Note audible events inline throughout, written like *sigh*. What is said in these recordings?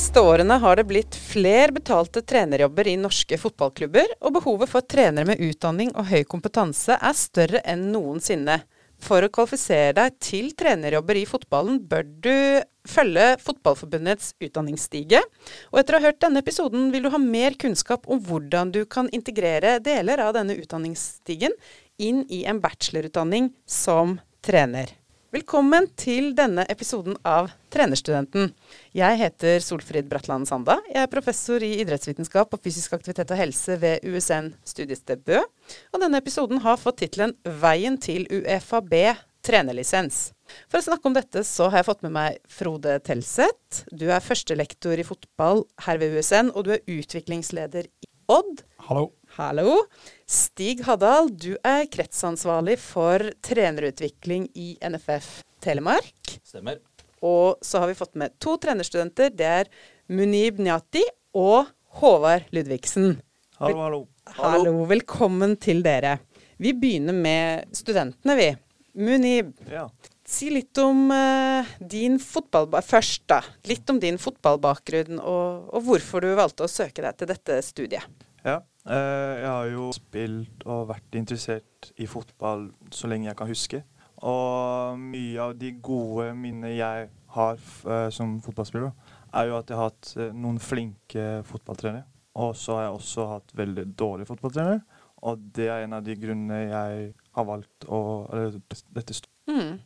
siste årene har det blitt flere betalte trenerjobber i norske fotballklubber, og behovet for trenere med utdanning og høy kompetanse er større enn noensinne. For å kvalifisere deg til trenerjobber i fotballen bør du følge Fotballforbundets utdanningsstige. Og etter å ha hørt denne episoden vil du ha mer kunnskap om hvordan du kan integrere deler av denne utdanningsstigen inn i en bachelorutdanning som trener. Velkommen til denne episoden av Trenerstudenten. Jeg heter Solfrid Bratland Sanda. Jeg er professor i idrettsvitenskap og fysisk aktivitet og helse ved USN studiested Bø. Og denne episoden har fått tittelen 'Veien til UFAB trenerlisens'. For å snakke om dette så har jeg fått med meg Frode Telseth. Du er førstelektor i fotball her ved USN, og du er utviklingsleder i Odd. Hallo. Hallo. Stig Haddal, du er kretsansvarlig for trenerutvikling i NFF Telemark. Stemmer. Og så har vi fått med to trenerstudenter. Det er Munib Nyati og Håvard Ludvigsen. Hallo, hallo. Hallo. Velkommen til dere. Vi begynner med studentene, vi. Munib, Ja. si litt om uh, din fotballbakgrunn Først, da. Litt om din fotballbakgrunn, og, og hvorfor du valgte å søke deg til dette studiet. ja. Eh, jeg har jo spilt og vært interessert i fotball så lenge jeg kan huske. Og mye av de gode minnene jeg har eh, som fotballspiller, er jo at jeg har hatt eh, noen flinke fotballtrenere. Og så har jeg også hatt veldig dårlige fotballtrenere. Og det er en av de grunnene jeg har valgt å, eller, dette. Mm.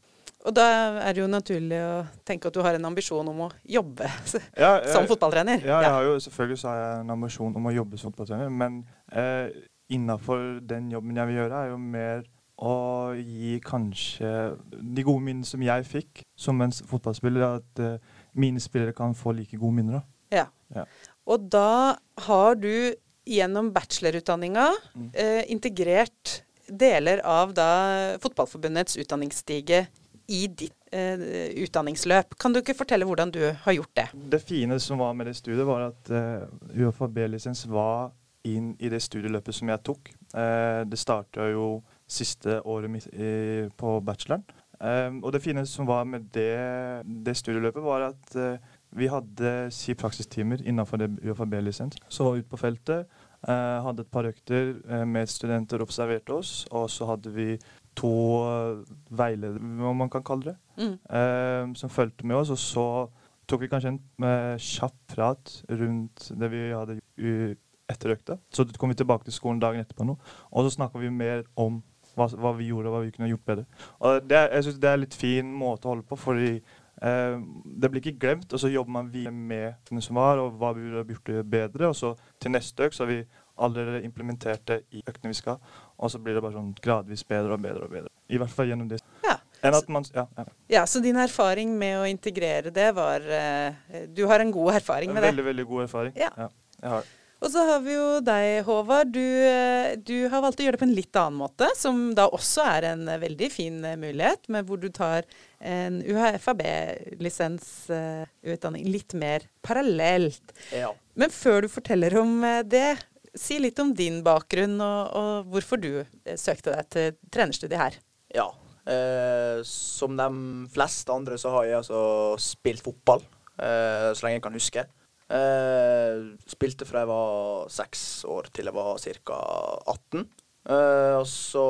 Og da er det jo naturlig å tenke at du har en ambisjon om å jobbe *laughs* Ja, som fotballtrener. Ja, jeg har jo, selvfølgelig så har jeg en ambisjon om å jobbe som fotballtrener, men eh, innafor den jobben jeg vil gjøre, er jo mer å gi kanskje de gode minnene som jeg fikk som en fotballspiller, at eh, mine spillere kan få like gode minner. da. Ja. Ja. Og da har du gjennom bachelorutdanninga Mm. eh, integrert deler av da Fotballforbundets utdanningsstige i ditt eh, utdanningsløp. Kan du ikke fortelle hvordan du har gjort det? Det fine som var med det studiet, var at uh, UFAB-lisens var inn i det studieløpet som jeg tok. Eh, det starta jo siste året mitt i, på bacheloren. Eh, og det fine som var med det, det studieløpet, var at eh, vi hadde si praksistimer innenfor UFAB-lisens. Så var vi ute på feltet, Uh, hadde et par økter uh, med studenter, observerte oss, og så hadde vi to eh, veiledere, hva man kan kalle det, Mm. eh, som fulgte med oss. Og så tok vi kanskje en eh, kjapp prat rundt det vi hadde etter økta. Så kom vi tilbake til skolen dagen etterpå nå, og så snakka vi mer om hva, hva vi gjorde og hva vi kunne gjort bedre. Og det, jeg synes det er en litt fin måte å holde på, fordi eh, det blir ikke glemt, og så jobber man videre med det som var, og hva vi burde gjort bedre. Og så til neste økt så har vi allerede implementert det i øktene vi skal, og så blir det bare sånn gradvis bedre og bedre og bedre. I hvert fall gjennom det. Ja. Man, ja, ja. ja, så din erfaring med å integrere det var eh, Du har en god erfaring med det. Veldig, veldig god erfaring. Ja. jeg har. Og så har vi jo deg, Håvard. Du, eh, du har valgt å gjøre det på en litt annen måte, som da også er en eh, veldig fin mulighet, men hvor du tar en UHFAB-lisensutdanning litt mer parallelt. Ja. Men før du forteller om det, si litt om din bakgrunn og, og hvorfor du eh, søkte deg til trenerstudiet her. ja. Eh, som de fleste andre så har jeg altså spilt fotball eh, så lenge jeg kan huske. Eh, spilte fra jeg var seks år til jeg var ca. 18. Eh, og så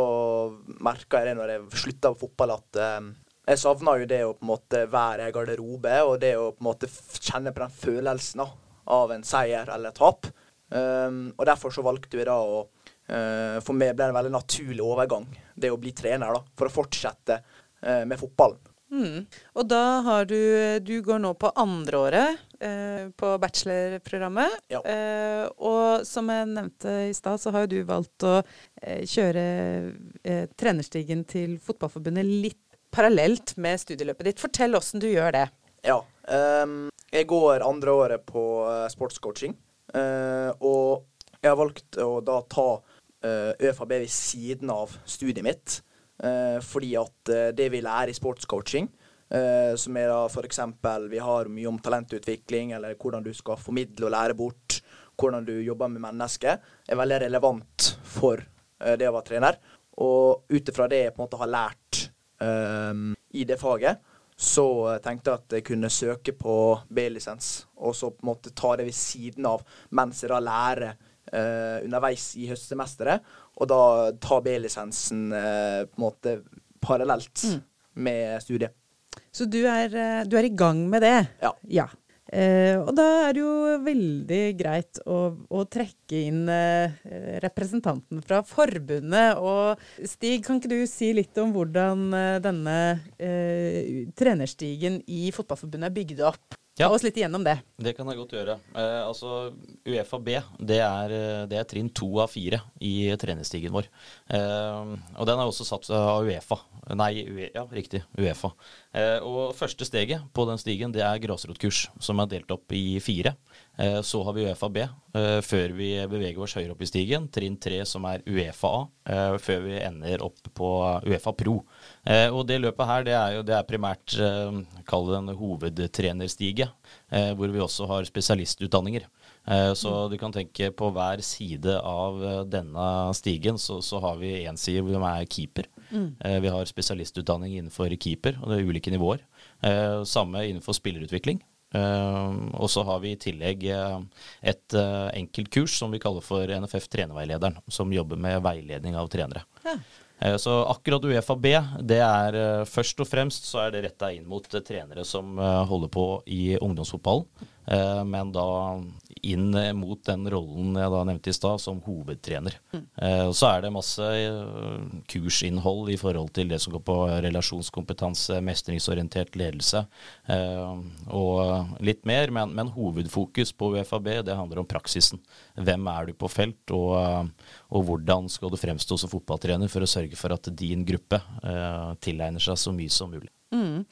merka jeg det når jeg slutta på fotball, at eh, jeg savna jo det å på en måte være i garderobe, og det å på en måte kjenne på den følelsen av en seier eller et tap. Um, og derfor så valgte vi da å uh, For meg ble det en veldig naturlig overgang, det å bli trener, da, for å fortsette uh, med fotballen. Mm. Og da har du Du går nå på andreåret eh, på bachelorprogrammet. Ja. Eh, og som jeg nevnte i stad, så har jo du valgt å eh, kjøre eh, trenerstigen til Fotballforbundet litt parallelt med studieløpet ditt. Fortell åssen du gjør det. Ja. Um, jeg går andre året på eh, sportscoaching, og jeg har valgt å da ta uh, ØFAB ved siden av studiet mitt, eh, fordi at eh, det vi lærer i sportscoaching, eh, som er da f.eks. vi har mye om talentutvikling, eller hvordan du skal formidle og lære bort hvordan du jobber med mennesker, er veldig relevant for eh, det å være trener. Og ut ifra det jeg på en måte har lært eh, i det faget, så tenkte jeg at jeg kunne søke på B-lisens, og så på en måte ta det ved siden av mens jeg da lærer eh, underveis i høstsemesteret, og da ta B-lisensen eh, på en måte parallelt Mm. med studiet. Så du er, eh, du er i gang med det? Ja. Ja. Eh, og da er det jo veldig greit å, å trekke inn eh, representanten fra forbundet. Og Stig, kan ikke du si litt om hvordan eh, denne eh, trenerstigen i Fotballforbundet er bygd opp? Ja. Ta oss litt igjennom det. Det kan jeg godt gjøre. Eh, altså, Uefa B det er, eh, det er trinn to av fire i trenerstigen vår. Og den er også satt av Uefa. Nei, UE, ja, riktig. Uefa. Eh, og første steget på den stigen det er grasrotkurs, som er delt opp i fire. Eh, så har vi Uefa B, eh, før vi beveger oss høyere opp i stigen. Trinn tre som er Uefa A, før vi ender opp på Uefa Pro. Og det løpet her, det er jo det er primært, kall det en hovedtrenerstige, hvor vi også har spesialistutdanninger. Så du kan tenke på hver side av denne stigen, så, så har vi en side hvor de er keeper. Eh, vi har spesialistutdanning innenfor keeper, og det er ulike nivåer. Eh, samme innenfor spillerutvikling. Eh, og så har vi i tillegg et enkelt kurs som vi kaller for NFF Trenerveilederen, som jobber med veiledning av trenere. Ja. Så akkurat Uefa B, det er først og fremst så er det retta inn mot trenere som holder på i ungdomsfotballen. Eh, Men da inn mot den rollen jeg da nevnte i stad, som hovedtrener. Eh, Så er det masse eh, kursinnhold i forhold til det som går på relasjonskompetanse, mestringsorientert ledelse eh, og litt mer. Men, men hovedfokus på UFAB det handler om praksisen. Hvem er du på felt, og, og hvordan skal du fremstå som fotballtrener for å sørge for at din gruppe eh, tilegner seg så mye som mulig. Mm.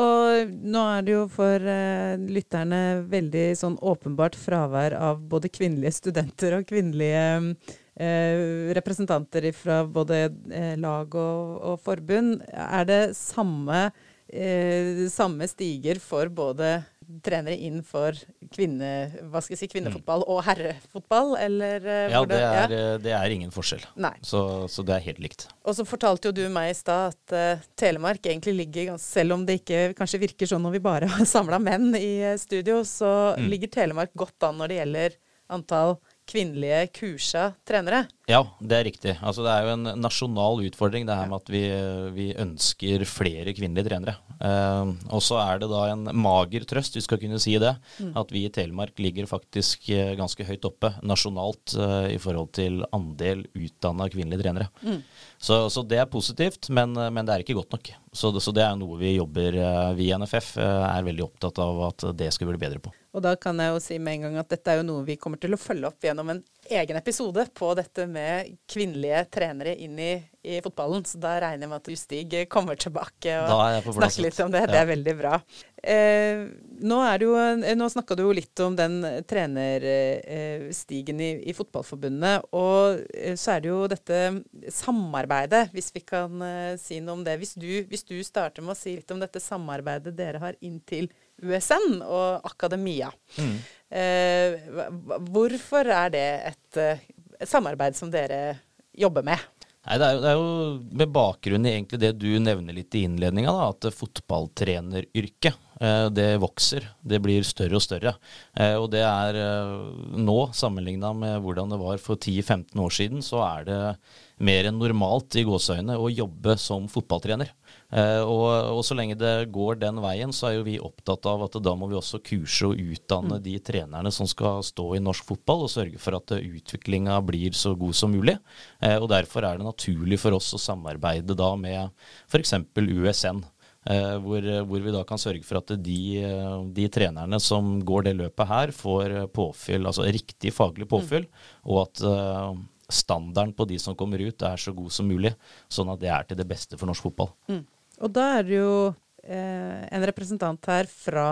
Og nå er det jo for uh, lytterne veldig sånn åpenbart fravær av både kvinnelige studenter og kvinnelige uh, representanter fra både uh, lag og, og forbund. Er det samme, samme stiger for både trenere innenfor kvinne, hva skal jeg si, kvinnefotball og herrefotball, eller eh, Ja, det er, ja, det er ingen forskjell. Så, så det er helt likt. Og så fortalte jo du meg i stad at uh, Telemark egentlig ligger Selv om det ikke kanskje virker sånn når vi bare *laughs* har samla menn i eh, studio, så Mm. ligger Telemark godt an når det gjelder antall kvinnelige kursa trenere. Ja, det er riktig. Altså, det er jo en nasjonal utfordring det her med at vi, vi ønsker flere kvinnelige trenere. Eh, og så er det da en mager trøst, vi skal kunne si det, at vi i Telemark ligger faktisk eh, ganske høyt oppe nasjonalt eh, i forhold til andel utdanna kvinnelige trenere. Så, så det er positivt, men, men det er ikke godt nok. Så, så det er noe vi jobber eh, Vi i NFF er veldig opptatt av at det skal bli bedre på. Og da kan jeg jo si med en gang at dette er jo noe vi kommer til å følge opp gjennom en egen episode på dette med kvinnelige trenere inn i, i fotballen. Så da regner jeg med at du, Stig, kommer tilbake og er snakker litt om det. Det Ja. er veldig bra. Eh, nå er jo, eh, nå snakka du jo litt om den trenerstigen i, i Fotballforbundet. Og eh, så er det jo dette samarbeidet, hvis vi kan eh, si noe om det. Hvis du, hvis du starter med å si litt om dette samarbeidet dere har inn til USN og akademia. Mm. Eh, hvorfor er det et, eh, et samarbeid som dere jobber med? Nei, det er, jo, det er jo med bakgrunn i egentlig det du nevner litt i innledninga, at fotballtreneryrket eh, det vokser. Det blir større og større. Eh, og det er eh, nå, sammenligna med hvordan det var for 10-15 år siden, så er det mer enn normalt i gåseøyne å jobbe som fotballtrener. Eh, og, og så lenge det går den veien, så er jo vi opptatt av at da må vi også kurse og utdanne de trenerne som skal stå i norsk fotball, og sørge for at utviklinga blir så god som mulig. Eh, og derfor er det naturlig for oss å samarbeide da med f.eks. USN. Eh, hvor, hvor vi da kan sørge for at de, eh, de trenerne som går det løpet her, får påfyll, altså riktig faglig påfyll, og at eh, standarden på de som kommer ut, er så god som mulig, sånn at det er til det beste for norsk fotball. Og da er det jo eh, en representant her fra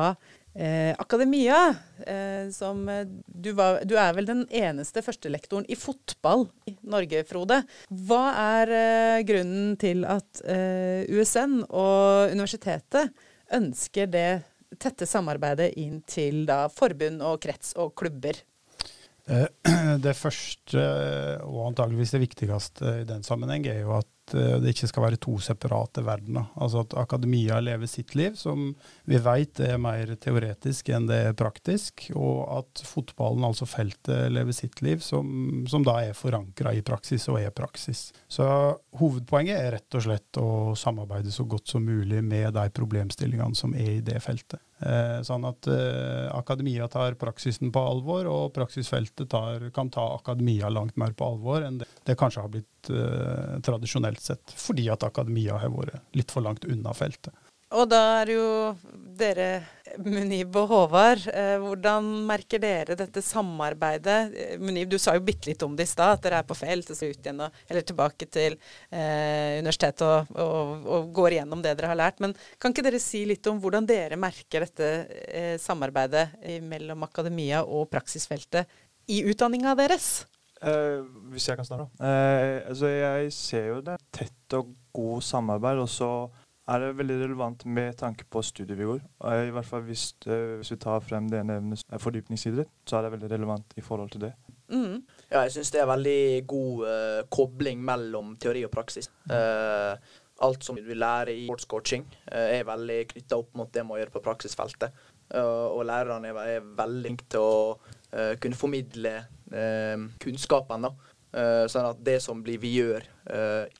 eh, akademia. Eh, som eh, du, var, du er vel den eneste førstelektoren i fotball i Norge, Frode. Hva er eh, grunnen til at USN og universitetet ønsker det tette samarbeidet inn til da forbund og krets og klubber? *clears throat* Det første, og antageligvis det viktigste i den sammenheng, er jo at eh, det ikke skal være to separate verdener. Altså at akademia lever sitt liv, som vi vet er mer teoretisk enn det er praktisk, og at fotballen, altså feltet, lever sitt liv, som, som da er forankra i praksis og er praksis. Så hovedpoenget er rett og slett å samarbeide så godt som mulig med de problemstillingene som er i det feltet. Eh, sånn at eh, akademia tar praksisen på alvor, og praksisfeltet tar, kan ta akademia langt mer på alvor enn det, det kanskje har blitt eh, tradisjonelt sett, fordi at akademia har vært litt for langt unna feltet. Og da er jo dere, Munib og Håvard, eh, hvordan merker dere dette samarbeidet? Eh, Munib, du sa jo bitte litt om det i stad, at dere er på felt og skal ut igjen eller tilbake til eh, universitetet og, og, og, går igjennom det dere har lært. Men kan ikke dere si litt om hvordan dere merker dette eh, samarbeidet mellom akademia og praksisfeltet i utdanninga deres? Uh, hvis jeg kan starte? da. altså jeg ser jo det tett og god samarbeid. og så er det veldig relevant med tanke på studiet vi går. I hvert fall hvis, uh, hvis vi tar frem det ene evnet fordypningsidrett, så er det veldig relevant i forhold til det. Mm. Ja, jeg syns det er veldig god uh, kobling mellom teori og praksis. Uh, alt som vi lærer i sportscoaching, er veldig knytta opp mot det vi må gjøre på praksisfeltet. og lærerne er, er veldig flinke til å kunne formidle kunnskapen. sånn at det som blir vi gjør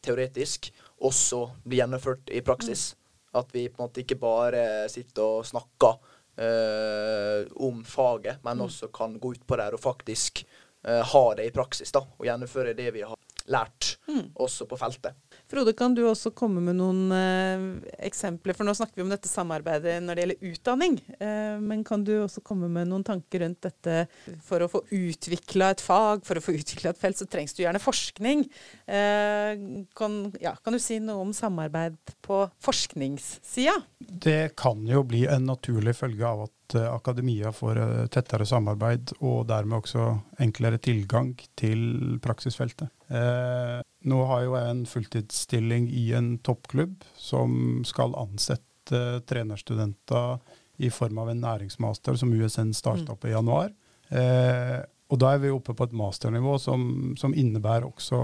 teoretisk, også blir gjennomført i praksis. At vi på en måte ikke bare sitter og snakker eh, om faget, men mm. også kan gå ut på det og faktisk eh, ha det i praksis. da, Og gjennomføre det vi har lært, mm. også på feltet. Frode, kan du også komme med noen eh, eksempler? For nå snakker vi om dette samarbeidet når det gjelder utdanning. Eh, men kan du også komme med noen tanker rundt dette for å få utvikla et fag, for å få utvikla et felt, så trengs det gjerne forskning. Eh, kan, ja, kan, du si noe om samarbeid på forskningssida? Det kan jo bli en naturlig følge av at Eh, akademia får eh, tettere samarbeid og dermed også enklere tilgang til praksisfeltet. Eh, nå har jo jeg en fulltidsstilling i en toppklubb som skal ansette trenerstudenter i form av en næringsmaster som USN starta opp i januar. Eh, og da er vi oppe på et masternivå som, som innebærer også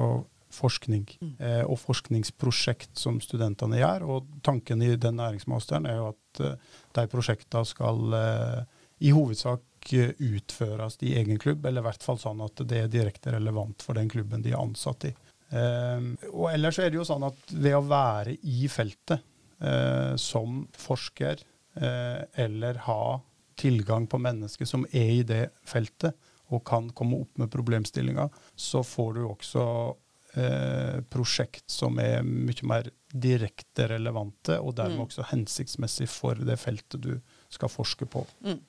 forskning mm. eh, og forskningsprosjekt som studentene gjør. Og tanken i den næringsmasteren er jo at eh, de prosjektene skal eh, i hovedsak eh, utføres i egen klubb, eller i hvert fall sånn at det er direkte relevant for den klubben de er ansatt i. Eh, og ellers er det jo sånn at ved å være i feltet eh, som forsker, eller ha tilgang på mennesker som er i det feltet, og kan komme opp med problemstillinger, så får du også eh, prosjekt som er mye mer direkte relevante, og dermed mm. også hensiktsmessig for det feltet du skal forske på. Mm.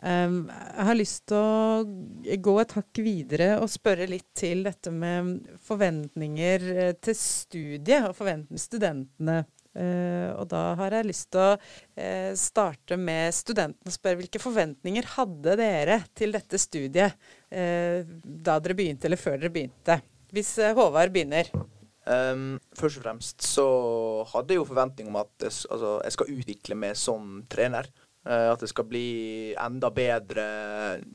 Um, jeg har lyst til å gå et hakk videre og spørre litt til dette med forventninger eh, til studiet og forventninger studentene. Uh, og da har jeg lyst til å uh, starte med studentene og spørre hvilke forventninger hadde dere til dette studiet uh, da dere begynte, eller før dere begynte? Hvis eh, Håvard begynner. Um, først og fremst så hadde jeg jo forventning om at jeg, altså, jeg skal utvikle meg som trener. Uh, at det skal bli enda bedre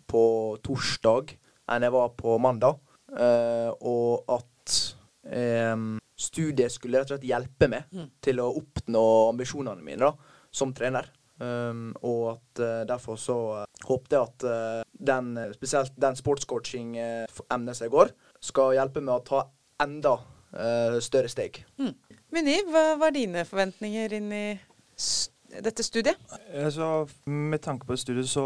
på torsdag enn jeg var på mandag. Uh, og at um, studiet skulle rett og slett hjelpe meg mm. til å oppnå ambisjonene mine da, som trener. Um, og at uh, derfor så håpte jeg at den, spesielt den sportscoaching-emnet som jeg går, skal hjelpe med å ta enda uh, større steg. Mm. Muni, hva var dine forventninger inn i dette studiet? Altså, med tanke på studiet så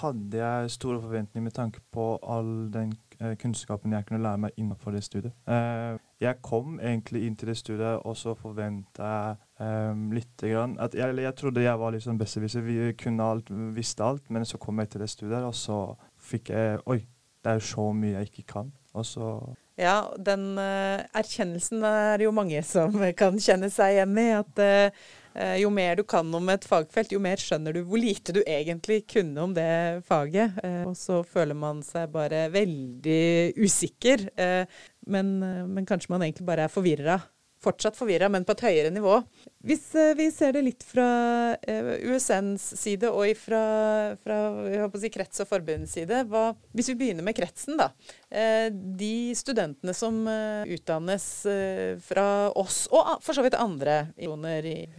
hadde jeg store forventninger med tanke på all den uh, kunnskapen jeg kunne lære meg innenfor det studiet. Uh, jeg kom egentlig inn til det studiet og så forventa jeg um, litt grann at jeg, jeg, trodde jeg var liksom besserwisser. Vi kunne alt, visste alt, men så kom jeg til det studiet, og så fikk jeg Oi, det er så mye jeg ikke kan. Ja, den uh, erkjennelsen er jo mange som *laughs* kan kjenne seg igjen i. At uh, jo mer du kan om et fagfelt, jo mer skjønner du hvor lite du egentlig kunne om det faget. Og så føler man seg bare veldig usikker. Men, men, kanskje man egentlig bare er forvirra fortsatt forvirra, men på et høyere nivå. Hvis eh, vi ser det litt fra eh, USNs side og fra, fra si, krets- og forbundsside hvis vi begynner med kretsen, da. Eh, de studentene som utdannes fra oss, og for så vidt andre i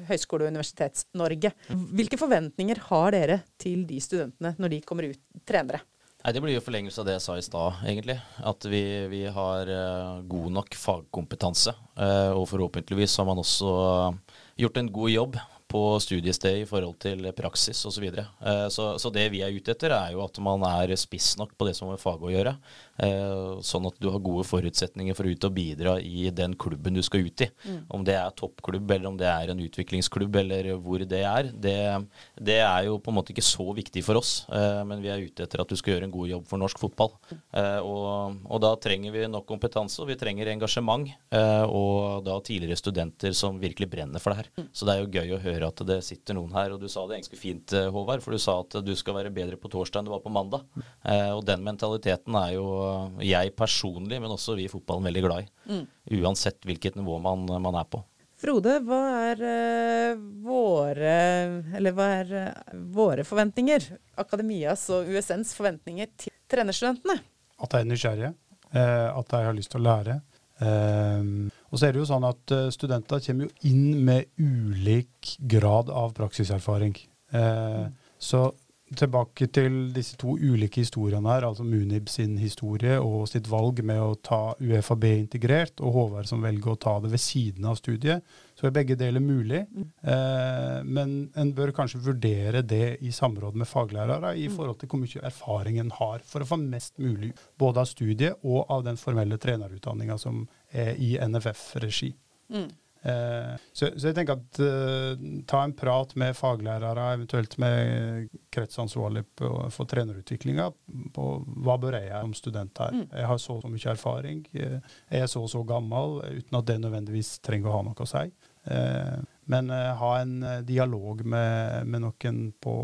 Høgskole- og Universitets-Norge. Hvilke forventninger har dere til de studentene når de kommer ut trenere? Nei, Det blir jo forlengelse av det jeg sa i stad, egentlig. At vi, vi har uh, god nok fagkompetanse. Uh, og forhåpentligvis har man også uh, gjort en god jobb på studiested i forhold til praksis osv. Så, videre. så Så det vi er ute etter, er jo at man er spiss nok på det som har med faget å gjøre. Eh, sånn at du har gode forutsetninger for å ut og bidra i den klubben du skal ut i. Mm. Om det er toppklubb, eller om det er en utviklingsklubb, eller hvor det er. Det, det er jo på en måte ikke så viktig for oss, eh, men vi er ute etter at du skal gjøre en god jobb for norsk fotball. Eh, og, og da trenger vi nok kompetanse, og vi trenger engasjement. Og da tidligere studenter som virkelig brenner for det her. Mm. Så det er jo gøy å høre at det sitter noen her. Og du sa det ganske fint, Håvard, for du sa at du skal være bedre på torsdag enn du var på mandag. Og den mentaliteten er jo jeg personlig, men også vi i fotballen, veldig glad i. Mm. Uansett hvilket nivå man, man, er på. Frode, hva er uh, våre, eller hva er uh, våre forventninger, Akademias og USNs forventninger til trenerstudentene? At de er nysgjerrige, uh, at de har lyst til å lære. og så er det jo sånn at studenter kommer jo inn med ulik grad av praksiserfaring. Mm. Så tilbake til disse to ulike historiene her, altså Munib sin historie og sitt valg med å ta UFAB integrert, og Håvard som velger å ta det ved siden av studiet, så er begge deler mulig. Mm. Eh, men en bør kanskje vurdere det i samråd med faglærere i mm. forhold til hvor mye erfaring en har, for å få mest mulig både av studiet og av den formelle trenerutdanninga som er i NFF-regi. Mm. Eh, så, så, jeg tenker at uh, ta en prat med faglærere, eventuelt med kretsansvarlig på, for trenerutviklinga, på hva bør jeg gjøre som student her. Mm. Jeg har så og så mye erfaring, eh, jeg er så og så gammel, uten at det nødvendigvis trenger å ha noe å si. Uh, men uh, ha en dialog med, med noen på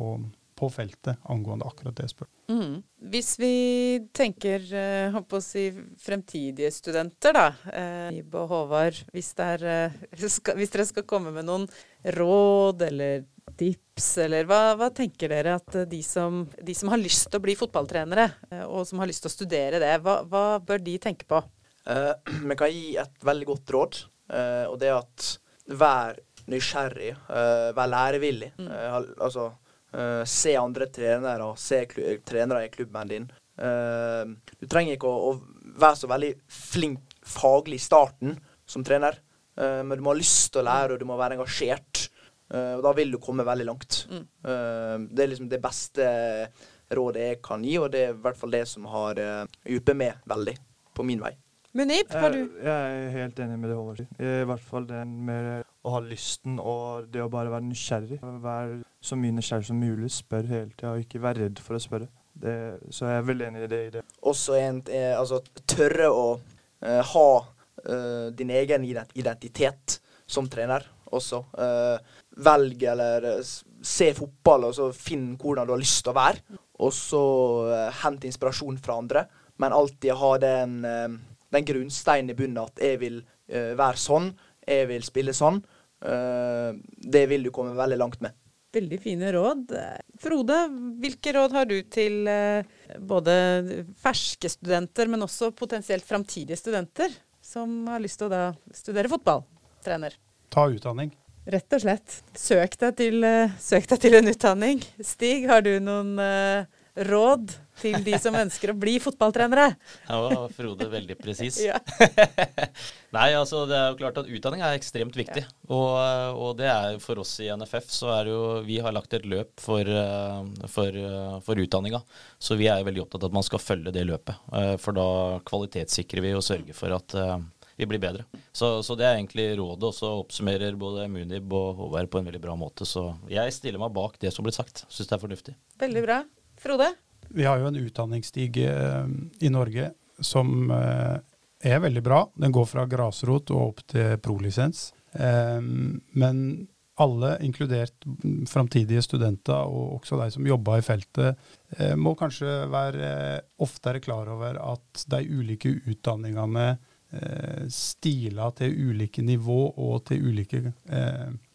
på feltet angående akkurat det spørsmålet. Mm. Hvis vi tenker håper å si fremtidige studenter, da. Ibe og Håvard, hvis, er, *laughs* uh, hvis, dere skal komme med noen råd eller tips, eller hva, hva tenker dere at de som, de som, har lyst til å bli fotballtrenere, uh, og som har lyst til å studere det, hva, hva bør de tenke på? *clears throat* Vi kan gi et veldig godt råd, og det er at vær nysgjerrig, vær lærevillig. Mm. altså Uh, se andre trenere, se trenere i klubben din. Uh, du trenger ikke å, å, være så veldig flink faglig i starten som trener, uh, men du må ha lyst til å lære, og du må være engasjert. og da vil du komme veldig langt. Mm. det er liksom det beste rådet jeg kan gi, og det er i hvert fall det som har uh, hjulpet meg veldig på min vei. Munib, har du Jeg er helt enig med det Håvard sier. I hvert fall den med å ha lysten og det å bare være nysgjerrig. Være så mye nysgjerrig som mulig. Spør hele tida og ikke være redd for å spørre. Det, så jeg er veldig enig i det. I det. Også en, eh, altså, tørre å uh, ha uh, din egen identitet som trener også. Uh, velg eller se fotball og så finn hvordan du har lyst til å være. Og så hent inspirasjon fra andre, men alltid ha den den grunnsteinen i bunnen at jeg vil være sånn, jeg vil spille sånn. Uh, det vil du komme veldig langt med. Veldig fine råd. Frode, hvilke råd har du til uh, både ferske studenter, men også potensielt framtidige studenter som har lyst til å da studere fotball? Trener. Ta utdanning. Rett og slett. Søk deg til, søk deg til en utdanning. Stig, har du noen råd til de som ønsker å bli fotballtrenere? Ja, var Frode veldig presis. Ja. *laughs* Nei, altså det er jo klart at utdanning er ekstremt viktig. Ja. Og, og, det er for oss i NFF så er det jo Vi har lagt et løp for, eh, for, eh, for utdanninga. Så vi er veldig opptatt av at man skal følge det løpet. Eh, for da kvalitetssikrer vi og sørger for at vi blir bedre. Så, så, det er egentlig rådet, og så oppsummerer både Munib og Håvard på en veldig bra måte. Så jeg stiller meg bak det som blir sagt. Syns det er fornuftig. Veldig bra. Frode? Vi har jo en utdanningsstige eh, i Norge som eh, er veldig bra. Den går fra grasrot og opp til prolisens. Eh, men alle, inkludert framtidige studenter og også de som jobber i feltet, må kanskje være oftere klar over at de ulike utdanningene stiler til ulike nivå og til ulike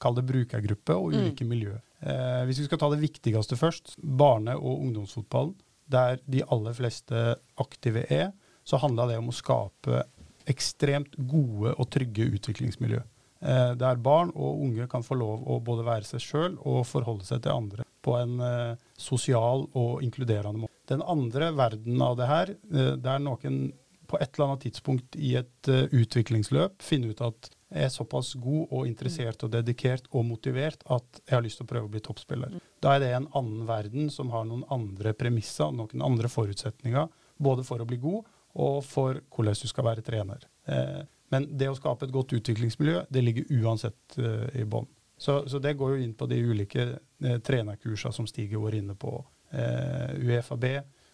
kall det brukergrupper og Mm. ulike miljø. Eh, hvis vi skal ta det viktigste først, barne- og ungdomsfotballen, der de aller fleste aktive er, så handler det om å skape ekstremt gode og trygge utviklingsmiljø. Eh, der barn og unge kan få lov å både være seg sjøl og forholde seg til andre på en eh, sosial og inkluderende måte. Den andre verdenen av det her, eh, der noen på et eller annet tidspunkt i et eh, utviklingsløp finner ut at er såpass god og interessert og dedikert og motivert at jeg har lyst til å prøve å bli toppspiller. Da er det en annen verden som har noen andre premisser, noen andre forutsetninger, både for å bli god og for hvordan du skal være trener. Eh, men det å skape et godt utviklingsmiljø, det ligger uansett eh, i bånn. Så, så det går jo inn på de ulike eh, trenerkursene som Stig var inne på. Eh, UFAB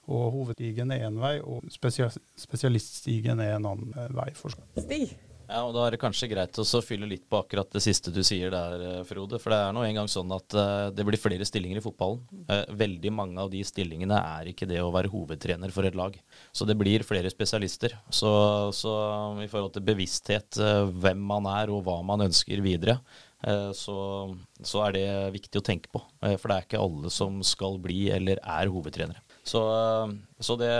og hovedstigen er én vei, og spesialiststigen er en annen vei. for Stig? Ja, og Da er det kanskje greit å fylle litt på akkurat det siste du sier der, eh, Frode. For det er nå engang sånn at eh, det blir flere stillinger i fotballen. Eh, veldig mange av de stillingene er ikke det å være hovedtrener for et lag. Så det blir flere spesialister. Så, så i forhold til bevissthet, hvem man er og hva man ønsker videre, så, så er det viktig å tenke på. For det er ikke alle som skal bli eller er hovedtrenere. Så, eh, så det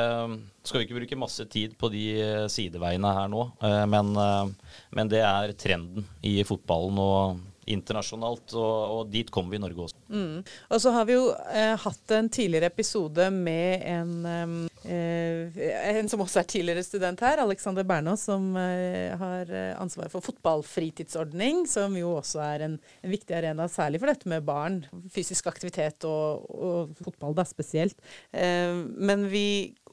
skal vi ikke bruke masse tid på de eh, sideveiene her nå, eh, men, eh, men det er trenden i fotballen og internasjonalt, og, og dit kommer vi i Norge også. Mm. Og så har vi jo eh, hatt en tidligere episode med en, eh, en som også er tidligere student her, Alexander Bernås, som eh, har eh, ansvar for fotballfritidsordning, som jo også er en, en, viktig arena, særlig for dette med barn. Fysisk aktivitet og, og fotball da spesielt. Eh, men vi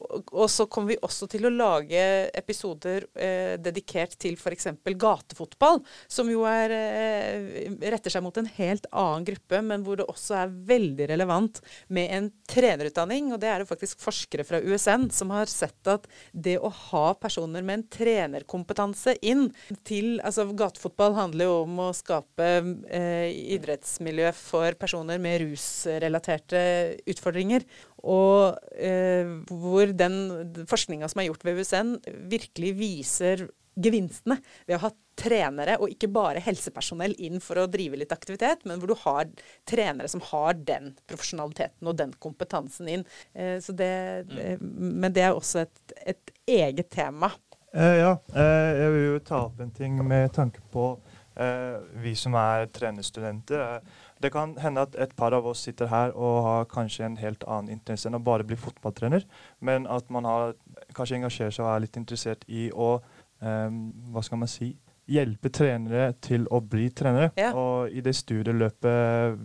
og så kommer vi også til å lage episoder eh, dedikert til f.eks. gatefotball, som jo er, eh, retter seg mot en helt annen gruppe, men hvor det også er veldig relevant med en trenerutdanning. Og det er det faktisk forskere fra USN som har sett at det å ha personer med en trenerkompetanse inn til Altså gatefotball handler jo om å skape eh, idrettsmiljø for personer med rusrelaterte utfordringer. Og eh, hvor den forskninga som er gjort ved USN, virkelig viser gevinstene ved å ha trenere, og ikke bare helsepersonell, inn for å drive litt aktivitet, men hvor du har trenere som har den profesjonaliteten og den kompetansen inn. Eh, det, eh, men det er også et, et eget tema. Eh, ja, jeg vil jo ta opp en ting med tanke på vi som er trenerstudenter. Det kan hende at et par av oss sitter her og har kanskje en helt annen interesse enn å bare bli fotballtrener, men at man har, kanskje engasjerer seg og er litt interessert i å hva skal man si, hjelpe trenere til å bli trenere. Ja. Og i det studieløpet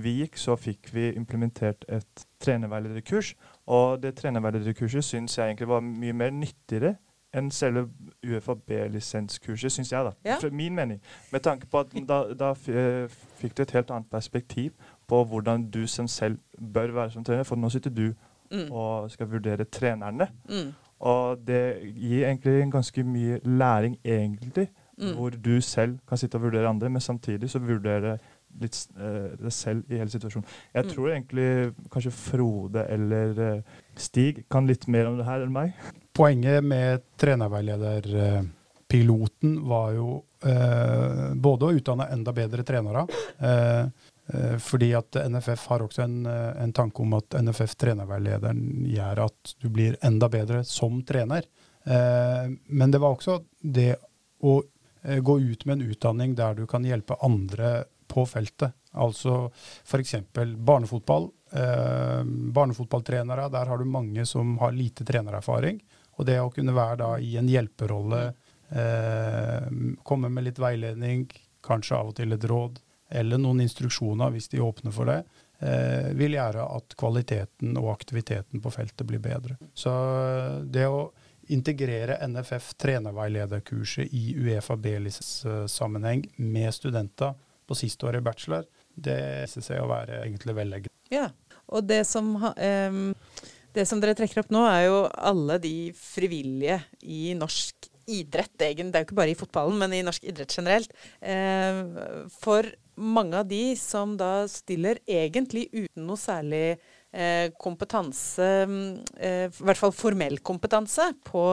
vi gikk, så fikk vi implementert et trenerveilederkurs. Og det trenerveilederkurset syns jeg egentlig var mye mer nyttigere enn selve UFAB-lisenskurset, syns jeg, da. Ja. Min mening. Med tanke på at *laughs* da, da fikk du et helt annet perspektiv på hvordan du som selv bør være som trener. For nå sitter du Mm. og skal vurdere trenerne. Mm. Og det gir egentlig en ganske mye læring, egentlig. Mm. Hvor du selv kan sitte og vurdere andre, men samtidig så vurdere litt uh, deg selv i hele situasjonen. Jeg Mm. tror egentlig kanskje Frode eller uh, Stig kan litt mer om det her enn meg. Poenget med trenerveilederpiloten var jo uh, både å utdanne enda bedre trenere, eh, eh, fordi at NFF har også en, eh, en tanke om at NFF-trenerveilederen gjør at du blir enda bedre som trener. Eh, men det var også det å eh, gå ut med en utdanning der du kan hjelpe andre på feltet. Altså f.eks. barnefotball. Eh, barnefotballtrenere, der har du mange som har lite trenererfaring. Og det å kunne være da i en hjelperolle, eh, komme med litt veiledning, kanskje av og til et råd, eller noen instruksjoner hvis de åpner for det, eh, vil gjøre at kvaliteten og aktiviteten på feltet blir bedre. Så eh, det å integrere NFF trenerveilederkurset i Uefa B-sammenheng med studenter på siste år i bachelor, det viser seg å være egentlig velegget. Ja, og det som, eh, det som dere trekker opp nå, er jo alle de frivillige i norsk idrett, egentlig. Det er jo ikke bare i fotballen, men i norsk idrett generelt. Eh, for mange av de som da stiller egentlig uten noe særlig eh, kompetanse, eh, i hvert fall formell kompetanse, på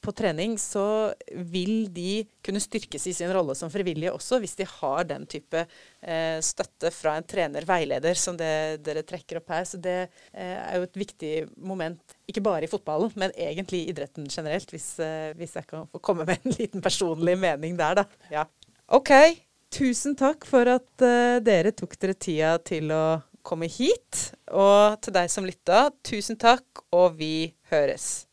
på trening, så vil de kunne styrkes i sin rolle som frivillige også, hvis de har den type eh, støtte fra en trener, veileder, som det dere trekker opp her. Så det eh, er jo et viktig moment, ikke bare i fotballen, men egentlig i idretten generelt, hvis, eh, hvis jeg kan få komme med en liten personlig mening der, da. Ja. OK. Tusen takk for at uh, dere tok dere tida til å komme hit. Og til deg som lytta, tusen takk, og vi høres.